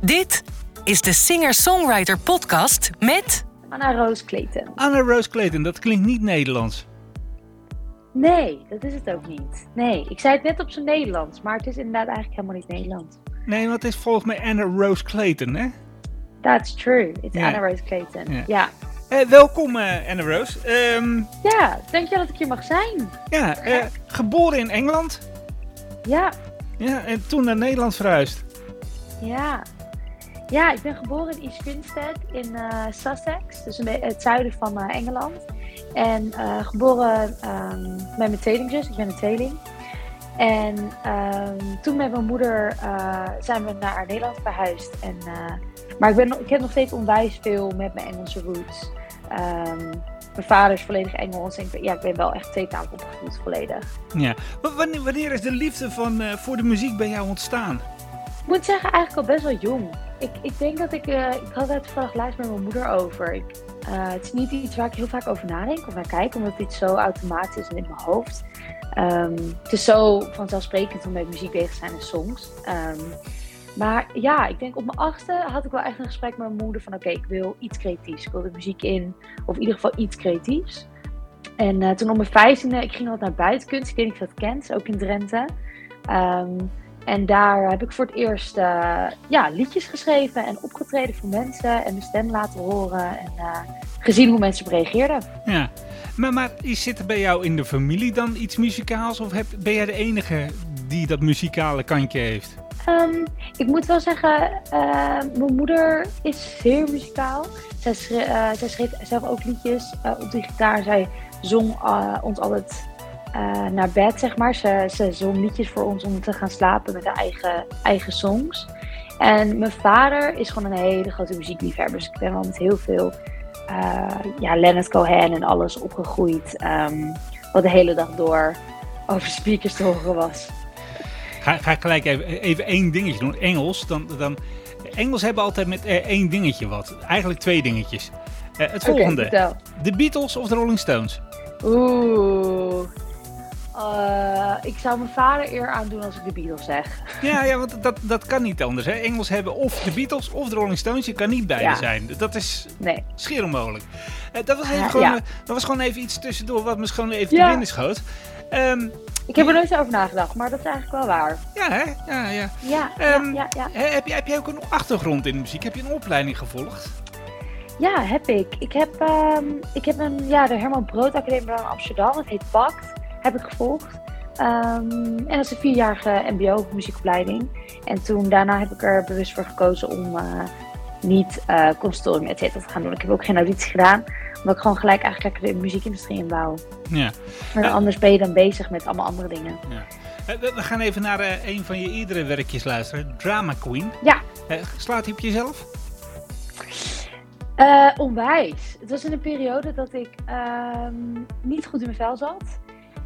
Dit is de Singer-Songwriter Podcast met Anna Roos Kleten. Anna Rose Clayton, dat klinkt niet Nederlands. Nee, dat is het ook niet. Nee, ik zei het net op zijn Nederlands, maar het is inderdaad eigenlijk helemaal niet Nederlands. Nee, want het is volgens mij Anna Rose Clayton, hè? That's true. It's Ja. Anna Roos Kleten. Ja. Ja. Eh, welkom, eh, Anna Rose. Ehm, Ja, denk je dat ik hier mag zijn? ja, eh, geboren in Engeland. Ja, Ja, en toen naar Nederland verhuisd. ja. Ja, ik ben geboren in East Grinstead in eh, Sussex, dus het zuiden van eh, Engeland. En eh, geboren ehm, met mijn tweelingzus, ik ben een tweeling. En ehm, toen met mijn moeder zijn we naar Nederland verhuisd. En, maar ik, ben, ik heb nog steeds onwijs veel met mijn Engelse roots. Ehm, mijn vader is volledig Engels en ik ben, ja, ik ben wel echt tweetalig opgevoed volledig. Ja. Wanneer, wanneer is de liefde van, voor de muziek bij jou ontstaan? Ik moet zeggen, eigenlijk al best wel jong. Ik, ik denk dat ik. eh, ik had het toevallig laatst met mijn moeder over. Ik, eh, het is niet iets waar ik heel vaak over nadenk of naar kijk, omdat dit zo automatisch is en in mijn hoofd. Ehm, het is zo vanzelfsprekend om met muziek bezig te zijn en songs. Ehm, maar ja, ik denk op mijn achtste had ik wel echt een gesprek met mijn moeder van oké, ik wil iets creatiefs. Ik wil de muziek in, of in ieder geval iets creatiefs. En eh, toen op mijn vijftiende, ik ging wat naar buitenkunst. Ik weet niet of je dat kent, ook in Drenthe. Ehm, en daar heb ik voor het eerst eh, ja, liedjes geschreven en opgetreden voor mensen en mijn stem laten horen en eh, gezien hoe mensen op reageerden. Ja. Maar, maar zit er bij jou in de familie dan iets muzikaals? Of heb, ben jij de enige die dat muzikale kantje heeft? Ehm, ik moet wel zeggen, eh, mijn moeder is zeer muzikaal. Zij, schre- eh, zij schreef zelf ook liedjes op de gitaar. Zij zong ons altijd eh, naar bed, zeg maar. Ze, ze zong liedjes voor ons om te gaan slapen met haar eigen, eigen songs. En mijn vader is gewoon een hele grote muziekliefhebber. Dus ik ben wel met heel veel eh, ja, Leonard Cohen en alles opgegroeid. ehm, wat de hele dag door over speakers te horen was. Ga, ga ik gelijk even, even één dingetje doen. Engels. Dan, dan, Engels hebben altijd met eh, één dingetje wat. Eigenlijk twee dingetjes. Het volgende. de Beatles of de Rolling Stones? Oeh. Eh, ik zou mijn vader eer aandoen als ik de Beatles zeg. Ja, ja want dat, dat kan niet anders. Hè? Engels hebben of de Beatles of de Rolling Stones. Je kan niet beide Ja. zijn. Dat is Nee. schier onmogelijk. Eh, dat, was even gewoon, ja. eh, dat was gewoon even iets tussendoor wat me gewoon even Ja. te binnen schoot. Ehm, Ik heb er nooit over nagedacht, maar dat is eigenlijk wel waar. ja, hè? Ja, ja. Ja, Ehm, ja, ja, heb, je, heb je ook een achtergrond in de muziek? Heb je een opleiding gevolgd? Ja, heb ik. Ik heb, ehm, ik heb een, ja, de Herman Brood Academie in Amsterdam, het heet PACT, heb ik gevolgd. Ehm, en dat is een vierjarige mbo muziekopleiding. En toen daarna heb ik er bewust voor gekozen om eh, niet eh conservatorium et cetera te gaan doen. Ik heb ook geen auditie gedaan, omdat ik gewoon gelijk eigenlijk lekker de muziekindustrie in wou. Ja. Maar Ja. anders ben je dan bezig met allemaal andere dingen. Eh, we, gaan even naar een van je eerdere werkjes luisteren. Drama Queen. Ja, slaat hij op jezelf? onwijs. Het was in een periode dat ik ehm, niet goed in mijn vel zat.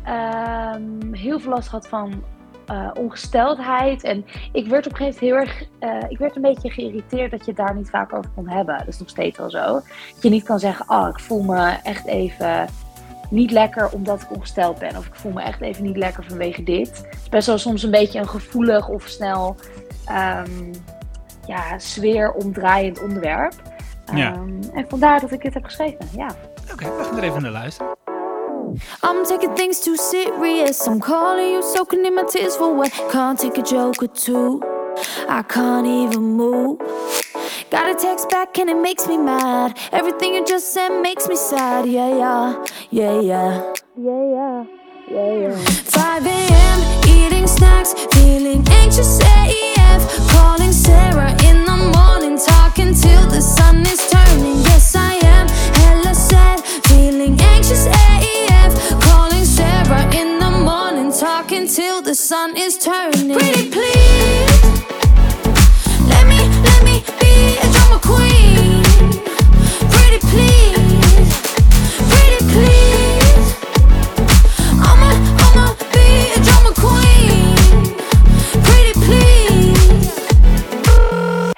Ehm, heel veel last had van eh, ongesteldheid. En ik werd op een gegeven moment heel erg... eh, ik werd een beetje geïrriteerd dat je het daar niet vaak over kon hebben. Dat is nog steeds wel zo. Dat je niet kan zeggen, oh, ik voel me echt even niet lekker omdat ik ongesteld ben. Of ik voel me echt even niet lekker vanwege dit. Het is best wel soms een beetje een gevoelig of snel ehm ja, sfeer omdraaiend onderwerp. Ja. Ehm, en vandaar dat ik dit heb geschreven, ja. Oké, we gaan er even naar luisteren. I'm taking things too serious. I'm calling you, soaking in my tears for what? Can't take a joke or two. I can't even move. Got a text back and it makes me mad. Everything you just said makes me sad. Yeah, yeah, yeah, yeah. Yeah, yeah, yeah, yeah. 5 a.m. eating snacks, feeling anxious AF. Calling Sarah in the morning, talking till the sun is turning. Yes, I am hella sad, feeling anxious AF. Talking till the sun is turning. Pretty please, let me, let me be a drama queen. Pretty please, pretty please. I'ma, I'ma be a drama queen. Pretty please.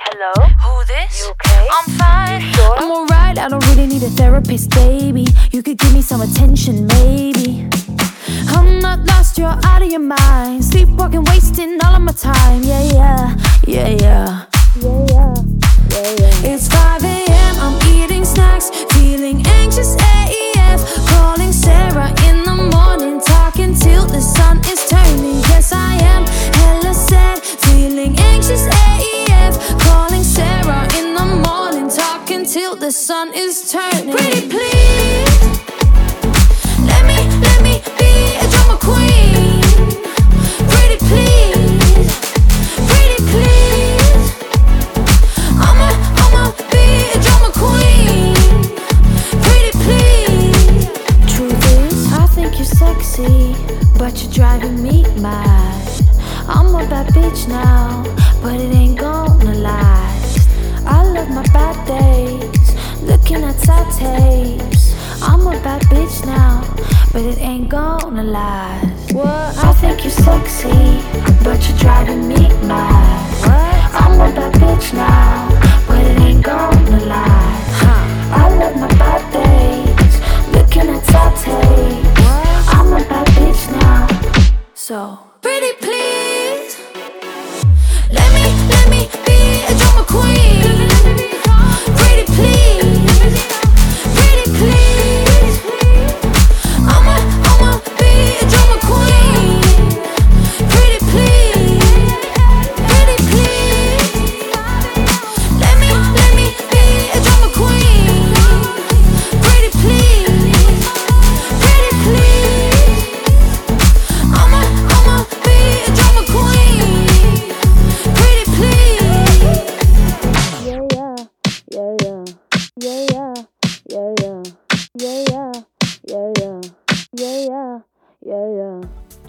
Hello? Who this? You okay? I'm fine. I'm alright. I don't really need a therapist, baby. You could give me some attention, maybe lost, you're out of your mind. Sleepwalking, wasting all of my time. Yeah, yeah, yeah, yeah. Yeah, yeah. It's 5 a.m., I'm eating snacks, feeling anxious AEF Calling Sarah in the morning, talking till the sun is turning. Yes, I am hella sad, feeling anxious AEF Calling Sarah in the morning, talking till the sun is turning. Pretty please. but you try to meet my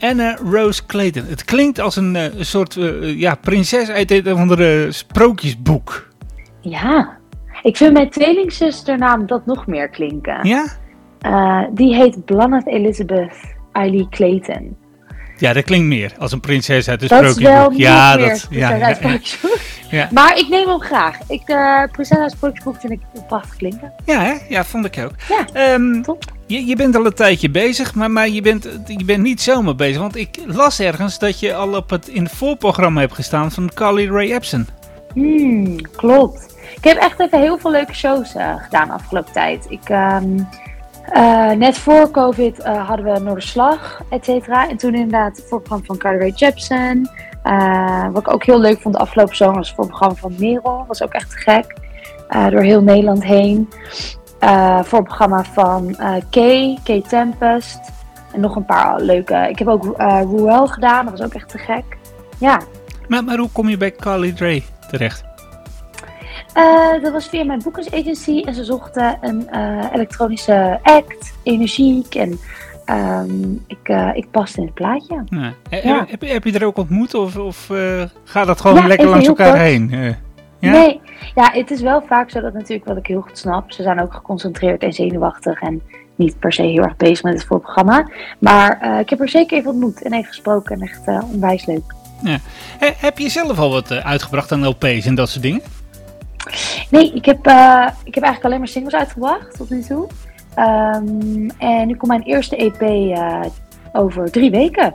Anna Rose Clayton. Het klinkt als een, eh, een soort eh, ja, prinses uit een of andere sprookjesboek. Ja, ik vind mijn tweelingzusternaam dat nog meer klinken. Ja? Eh, die heet Blannet Elizabeth Eileen Clayton. Ja, dat klinkt meer als een prinses uit een Dat is sprookjesboek. wel ja, meer dat, ja, ja, uit ja. Maar ik neem hem graag. Ik, eh Prinses uit Sprookjesboek vind ik prachtig klinken. Ja, hè? ja, vond ik ook. Ja, Ehm, top. Je, je bent al een tijdje bezig, maar, maar je, bent, je bent niet zomaar bezig. Want ik las ergens dat je al op het, in het voorprogramma hebt gestaan van Carly Rae Jepsen. Hmm, klopt. Ik heb echt even heel veel leuke shows eh, gedaan de afgelopen tijd. Ik, ehm, eh, net voor COVID eh, hadden we Noorderslag, et cetera. En toen inderdaad het voorprogramma van Carly Rae Jepsen. Wat ik ook heel leuk vond de afgelopen zomer was het voorprogramma van Merel. Was ook echt gek. Door heel Nederland heen. Eh voorprogramma van eh Kay, Kay Tempest. En nog een paar leuke. Ik heb ook eh Ruel gedaan, dat was ook echt te gek. Ja, Maar, maar hoe kom je bij Carly Rae terecht? Dat was via mijn boekersagency en ze zochten een elektronische act, energiek en ehm, ik, ik paste in het plaatje. Ja. Ja. Heb, heb je er ook ontmoet of, of gaat dat gewoon Ja, lekker langs elkaar kort. heen? Ja? Nee, ja, het is wel vaak zo dat natuurlijk wat ik heel goed snap. Ze zijn ook geconcentreerd en zenuwachtig en niet per se heel erg bezig met het voorprogramma. Maar eh, ik heb er zeker even ontmoet en even gesproken en echt eh, onwijs leuk. Eh, heb je zelf al wat eh, uitgebracht aan LP's en dat soort dingen? Nee, ik heb, ik heb eigenlijk alleen maar singles uitgebracht tot nu toe. Ehm, en nu komt mijn eerste EP over drie weken.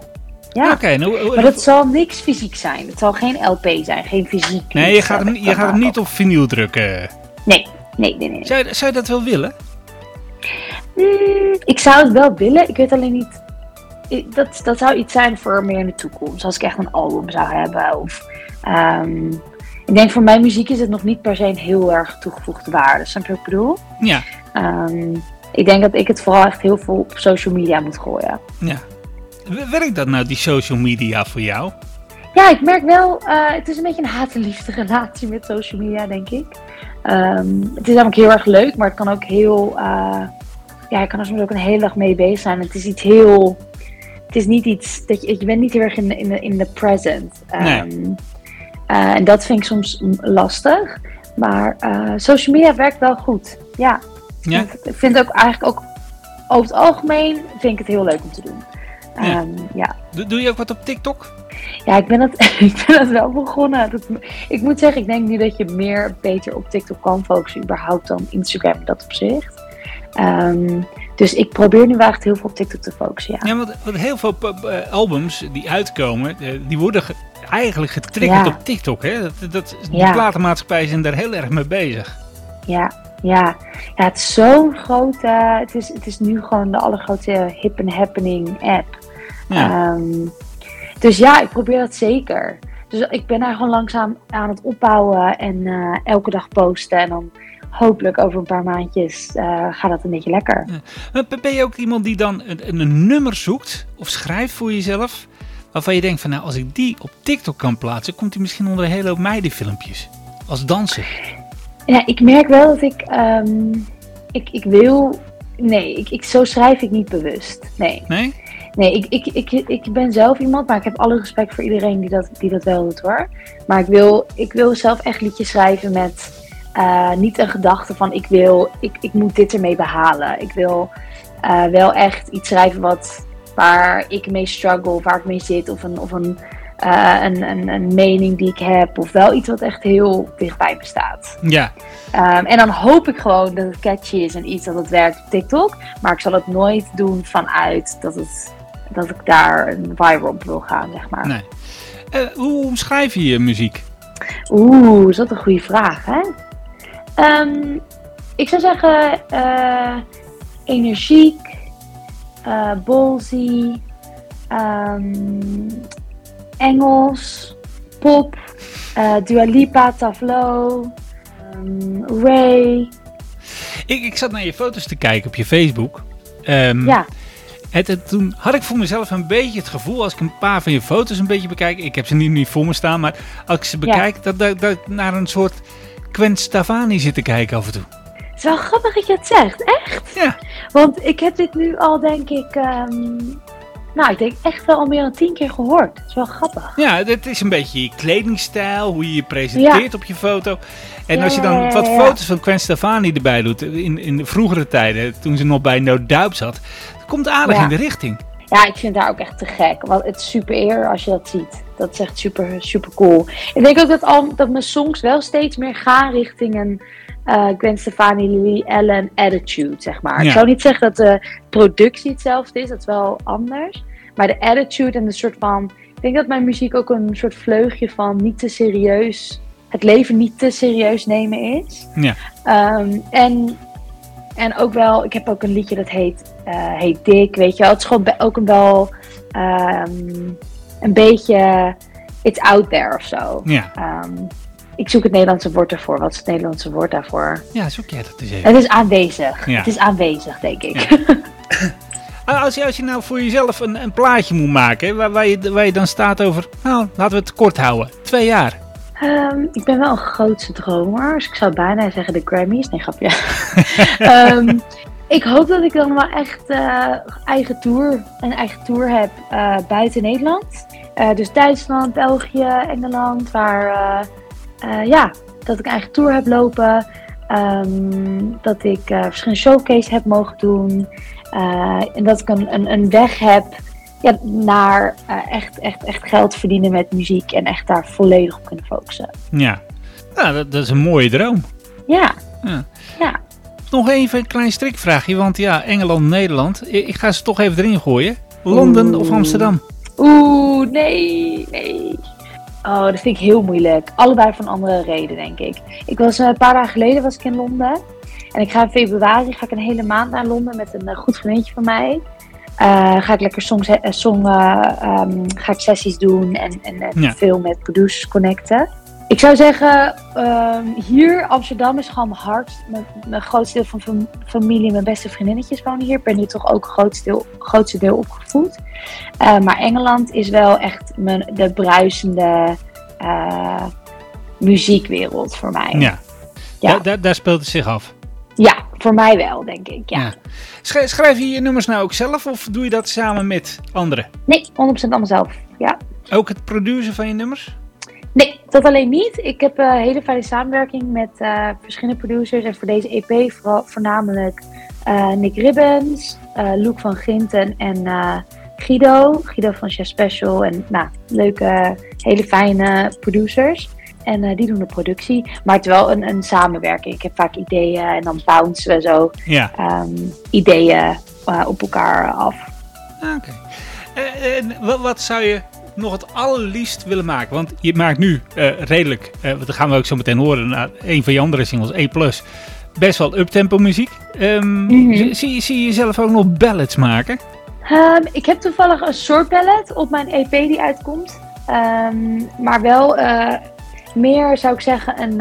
Ja. Nou, Maar dat zal niks fysiek zijn. Het zal geen LP zijn, geen fysiek. nee, je gaat, hem, je gaat hem niet op vinyl drukken. Nee, nee, nee, nee. Zou je, zou je dat wel willen? Mm, ik zou het wel willen. Ik weet alleen niet. Dat, dat zou iets zijn voor meer in de toekomst. Als ik echt een album zou hebben. Of, ehm, ik denk voor mijn muziek is het nog niet per se een heel erg toegevoegde waarde. Snap je wat ik bedoel? Ja, Ehm, ik denk dat ik het vooral echt heel veel op social media moet gooien. ja. Werkt dat nou, die social media, voor jou? Ja, ik merk wel, eh, het is een beetje een haat- en liefde relatie met social media, denk ik. Ehm, het is namelijk heel erg leuk, maar het kan ook heel, eh, ja, je kan er soms ook een hele dag mee bezig zijn. Het is iets heel, het is niet iets, dat je, je bent niet heel erg in de, in de, in de present. Ehm, eh, en dat vind ik soms lastig. Maar social media werkt wel goed. Ja, Ja? ik vind- ik vind het ook eigenlijk ook over het algemeen vind ik het heel leuk om te doen. Ja. Ehm, ja. Doe, doe je ook wat op TikTok? Ja, ik ben dat, ik ben dat wel begonnen. Dat, ik moet zeggen, ik denk nu dat je meer beter op TikTok kan focussen überhaupt dan Instagram in dat opzicht. Ehm, dus ik probeer nu wel echt heel veel op TikTok te focussen, ja. Ja, want, want heel veel p- albums die uitkomen, eh, die worden ge- eigenlijk getriggerd Ja. op TikTok. Hè? Dat, dat, die Ja. platenmaatschappijen zijn daar heel erg mee bezig. Ja, ja. ja het is zo'n grote, het is, het is nu gewoon de allergrootste hip and happening app. Ja. Ehm, dus ja, ik probeer dat zeker. Dus ik ben daar gewoon langzaam aan het opbouwen en eh, elke dag posten. En dan hopelijk over een paar maandjes uh, gaat dat een beetje lekker. Ben je ook iemand die dan een, een, nummer zoekt of schrijft voor jezelf? Waarvan je denkt van nou, als ik die op TikTok kan plaatsen, komt hij misschien onder een hele hoop meidenfilmpjes. Als danser. Ja, ik merk wel dat ik, um, ik, ik wil, nee, ik, ik, zo schrijf ik niet bewust. Nee. Nee? Nee, ik, ik, ik, ik ben zelf iemand, maar ik heb alle respect voor iedereen die dat, die dat wel doet hoor. Maar ik wil, ik wil zelf echt liedjes schrijven met uh, niet een gedachte van ik wil, ik, ik moet dit ermee behalen. Ik wil uh, wel echt iets schrijven wat, waar ik mee struggle, waar ik mee zit. Of een, of een, uh, een, een, een, mening die ik heb. Of wel iets wat echt heel dichtbij me staat. Ja. Um, en dan hoop ik gewoon dat het catchy is en iets dat het werkt op TikTok. Maar ik zal het nooit doen vanuit dat, het, dat ik daar een viral op wil gaan, zeg maar. Nee. hoe omschrijf je je muziek? Oeh, is dat een goede vraag, hè? Um, ik zou zeggen uh, energiek, uh, ballsy, um, Engels, pop, uh, Dua Lipa, Tableau, um, Ray. Ik, ik zat naar je foto's te kijken op je Facebook. Um, ja. Het, het, toen had ik voor mezelf een beetje het gevoel, als ik een paar van je foto's een beetje bekijk, ik heb ze niet, niet voor me staan, maar als ik ze bekijk, ja. dat, dat, dat naar een soort Gwen Stefani zitten kijken af en toe. Het is wel grappig dat je het zegt, echt? Ja. Want ik heb dit nu al, denk ik, um, nou, ik denk echt wel al meer dan tien keer gehoord. Het is wel grappig. Ja, het is een beetje je kledingstijl, hoe je je presenteert ja. op je foto. En ja, als je dan wat foto's van Gwen Stefani erbij doet, in, in de vroegere tijden, toen ze nog bij No Doubt zat, komt aardig in de richting. Ja, ik vind haar ook echt te gek. Want het is super eer als je dat ziet. Dat is echt super, super cool. Ik denk ook dat, al, dat mijn songs wel steeds meer gaan richting een uh, Gwen Stefani, Lily Allen attitude, zeg maar. Ja. Ik zou niet zeggen dat de productie hetzelfde is, dat is wel anders. Maar de attitude en de soort van... Ik denk dat mijn muziek ook een soort vleugje van niet te serieus... Het leven niet te serieus nemen is. Ja. Um, en, en ook wel... Ik heb ook een liedje dat heet, uh, heet Dik, weet je wel. Het is gewoon ook een wel... Um, een beetje it's out there of zo. Ja. Um, ik zoek het Nederlandse woord ervoor. Wat is het Nederlandse woord daarvoor? Ja, zoek jij dat eens even. Het is aanwezig. Ja. Het is aanwezig, denk ik. Ja. als, je, als je nou voor jezelf een, een plaatje moet maken, waar, waar, je, waar je dan staat over, nou, laten we het kort houden. Twee jaar. Um, ik ben wel een grootste dromer, dus ik zou bijna zeggen de Grammys. Nee, grapje. um, ik hoop dat ik dan wel echt uh, eigen tour, een eigen tour heb uh, buiten Nederland. Uh, dus Duitsland, België, Engeland, waar ja, dat ik een eigen tour heb lopen. Um, dat ik verschillende showcases heb mogen doen. en dat ik een, een, een weg heb ja, naar echt, echt, echt geld verdienen met muziek. En echt daar volledig op kunnen focussen. Ja, nou, dat, dat is een mooie droom. Ja. ja. ja. Nog even een klein strikvraagje, want ja, Engeland, Nederland. Ik ga ze toch even erin gooien. Londen of Amsterdam? Oeh, nee, nee. Oh, dat vind ik heel moeilijk. Allebei van andere reden, denk ik. Ik was een paar dagen geleden was ik in Londen. En ik ga in februari ga ik een hele maand naar Londen met een uh, goed vriendje van mij. Uh, ga ik lekker songs, uh, song, um, ga ik sessies doen en, en, en Ja. veel met producers connecten. Ik zou zeggen, um, hier Amsterdam is gewoon mijn hart. Mijn, mijn grootste deel van fam familie, mijn beste vriendinnetjes wonen hier. Ik ben hier toch ook grootste deel, grootste deel opgevoed. Uh, maar Engeland is wel echt mijn, de bruisende uh, muziekwereld voor mij. Ja, Ja. Da da daar speelt het zich af. Ja, voor mij wel, denk ik. Ja. Ja. Sch schrijf je je nummers nou ook zelf of doe je dat samen met anderen? Nee, 100% allemaal zelf. Ja. Ook het produceren van je nummers? Nee, dat alleen niet. Ik heb een hele fijne samenwerking met uh, verschillende producers. En voor deze EP vooral, voornamelijk uh, Nick Ribbons, uh, Luc van Ginten en Guido. Guido van Chef Special. En nou, leuke, hele fijne producers. En die doen de productie. Maar het is wel een, een samenwerking. Ik heb vaak ideeën en dan bouncen we zo Ja. um, ideeën op elkaar af. Ah, Oké. Okay. En wat zou je nog het allerliefst willen maken? Want je maakt nu uh, redelijk, uh, dat gaan we ook zo meteen horen, na een van je andere singles, E+, best wel uptempo muziek. Um, mm -hmm. zie, zie je jezelf ook nog ballads maken? Um, ik heb toevallig een soort ballad op mijn EP die uitkomt. Um, maar wel uh, meer, zou ik zeggen, een,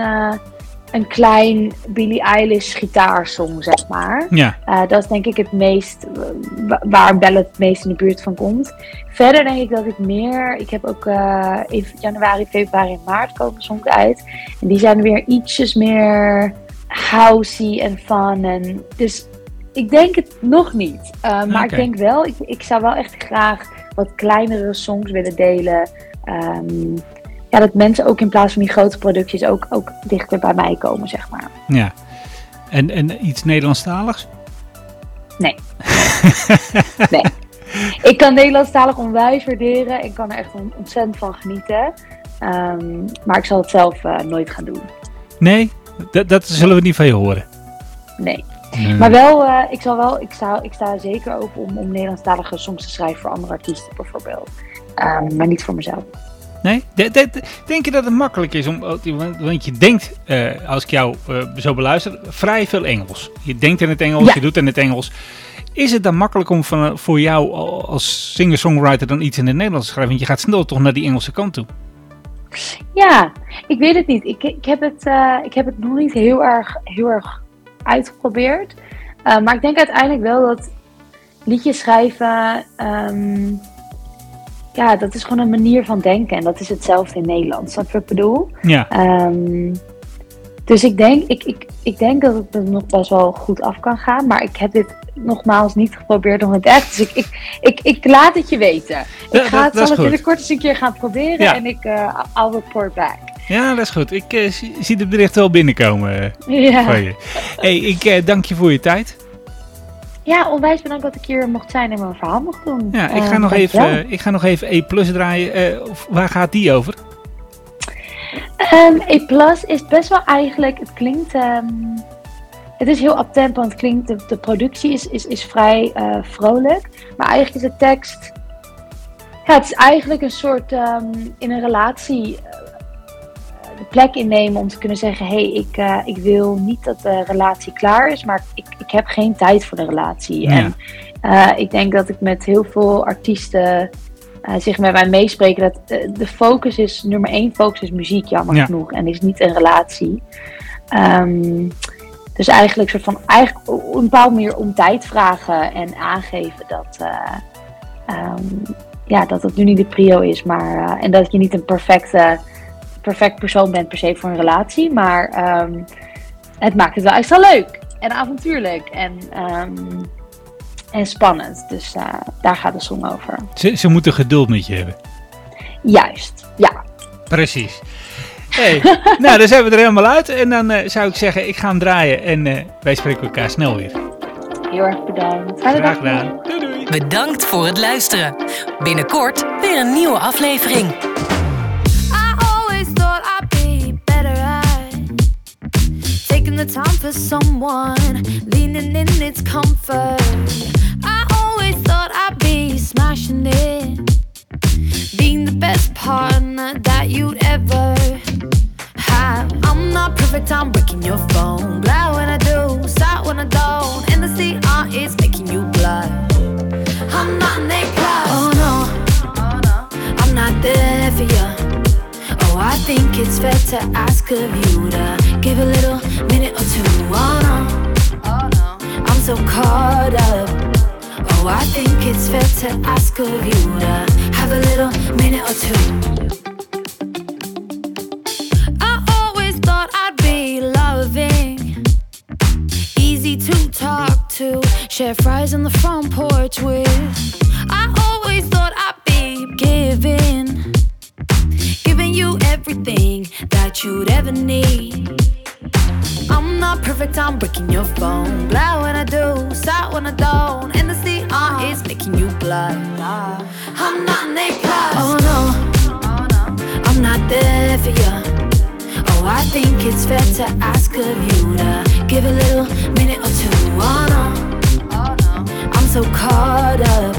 een klein Billie Eilish gitaarsong, zeg maar. Ja, Eh, dat is denk ik het meest, eh, wa- waar een ballad het meest in de buurt van komt. Verder denk ik dat ik meer, ik heb ook eh, in januari, februari en maart komen songs uit. En die zijn weer ietsjes meer housey en fun. En, dus ik denk het nog niet. Eh, maar ik denk wel, ik, ik zou wel echt graag wat kleinere songs willen delen. Ehm, ja, dat mensen ook in plaats van die grote producties ook, ook dichter bij mij komen, zeg maar. ja. En, en iets Nederlandstaligs? Nee. nee. Ik kan Nederlandstalig onwijs waarderen. Ik kan er echt on- ontzettend van genieten. Ehm, maar ik zal het zelf eh, nooit gaan doen. Nee, dat, dat zullen we niet van je horen. Nee. Nee. Maar wel, eh, ik, zal wel ik, sta, ik sta zeker open om, om Nederlandstalige songs te schrijven voor andere artiesten bijvoorbeeld. Ehm, maar niet voor mezelf. Nee? De- de- de- denk je dat het makkelijk is om. Want, je denkt, eh, als ik jou eh, zo beluister, vrij veel Engels. Je denkt in het Engels, Ja. je doet in het Engels. Is het dan makkelijk om van, voor jou al- als singer-songwriter dan iets in het Nederlands te schrijven? Want je gaat snel toch naar die Engelse kant toe. Ja, ik weet het niet. Ik, ik, heb, het, eh, ik heb het nog niet heel erg, heel erg uitgeprobeerd. Maar ik denk uiteindelijk wel dat liedjes schrijven. ehm, ja, dat is gewoon een manier van denken. En dat is hetzelfde in Nederland. Snap je wat ik bedoel? Ja, Ehm, dus ik denk, ik, ik, ik denk dat het er nog best wel goed af kan gaan. Maar ik heb dit nogmaals niet geprobeerd in het echt. Dus ik, ik, ik, ik laat het je weten. Ja, ik ga dat- het, zal het binnenkort eens een keer gaan proberen. Ja. En ik, eh I'll report back. ja dat is goed. Ik eh, zie, zie de bericht wel binnenkomen eh, Ja. van je. Hey, ik dank je voor je tijd. Ja, onwijs bedankt dat ik hier mocht zijn en mijn verhaal mocht doen. Ja, ik Eh, ga nog even, eh, ik ga nog even E Plus draaien. Eh, waar gaat die over? Ehm, A Plus is best wel eigenlijk, het klinkt, ehm, het is heel uptempo, want het klinkt, de, de productie is, is, is vrij eh, vrolijk. Maar eigenlijk is de tekst, ja, het is eigenlijk een soort, ehm, in een relatie eh, plek innemen om te kunnen zeggen, hé, hey, ik, eh, ik wil niet dat de relatie klaar is, maar ik, ik heb geen tijd voor de relatie. Ja. En eh, ik denk dat ik met heel veel artiesten eh, zich met mij meespreken dat de focus is, nummer één focus is muziek, jammer Ja. genoeg. En is niet een relatie. Ehm, dus eigenlijk soort van, eigenlijk op een bepaalde manier om tijd vragen en aangeven dat, eh, ehm, ja, dat het nu niet de prio is. Maar, en dat je niet een perfecte, perfect persoon bent per se voor een relatie. Maar ehm, het maakt het wel extra leuk en avontuurlijk en, ehm, en spannend. Dus eh, daar gaat de song over. Ze, ze moeten geduld met je hebben. Juist, ja. Precies. Hey, nou, dan zijn we er helemaal uit. En dan eh, zou ik zeggen, ik ga hem draaien. En eh, wij spreken elkaar snel weer. Heel erg bedankt. Fijne Graag gedaan. Doei doei. Bedankt voor het luisteren. Binnenkort weer een nieuwe aflevering. The time for someone, leaning in its comfort. I always thought I'd be smashing it, being the best partner that you'd ever have. I'm not perfect, I'm breaking your phone. Glad when I do, sad when I don't. And the CR is making you blush. I'm not an A plus. Oh no. I'm not there for you. Oh, I think it's fair to ask of you to give a little minute or two. Oh, oh no, I'm so caught up. Oh, I think it's fair to ask of you to have a little minute or two. I always thought I'd be loving, easy to talk to, share fries on the front porch with. I always thought I'd be giving, giving you everything that you'd ever need. Not perfect, I'm breaking your phone. Glad when I do, sad when I don't. And the CR is making you blush. I'm not plus. Oh no, I'm not there for you. Oh, I think it's fair to ask of you to give a little minute or two. Oh no, I'm so caught up.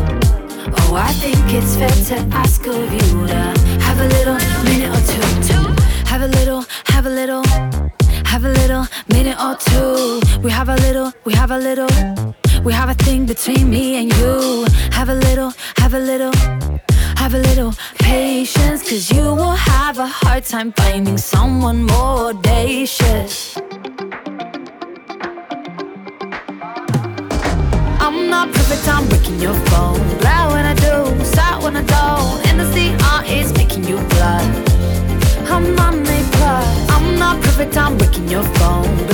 Oh, I think it's fair to ask of you to have a little or two. We have a little, we have a little. We have a thing between me and you. Have a little, have a little. Have a little patience, cause you will have a hard time finding someone more audacious. I'm not perfect, I'm breaking your phone. Glad when I do, sad when I don't. And the CR is making you blush. I'm not made blood. I'm not perfect, I'm breaking your phone.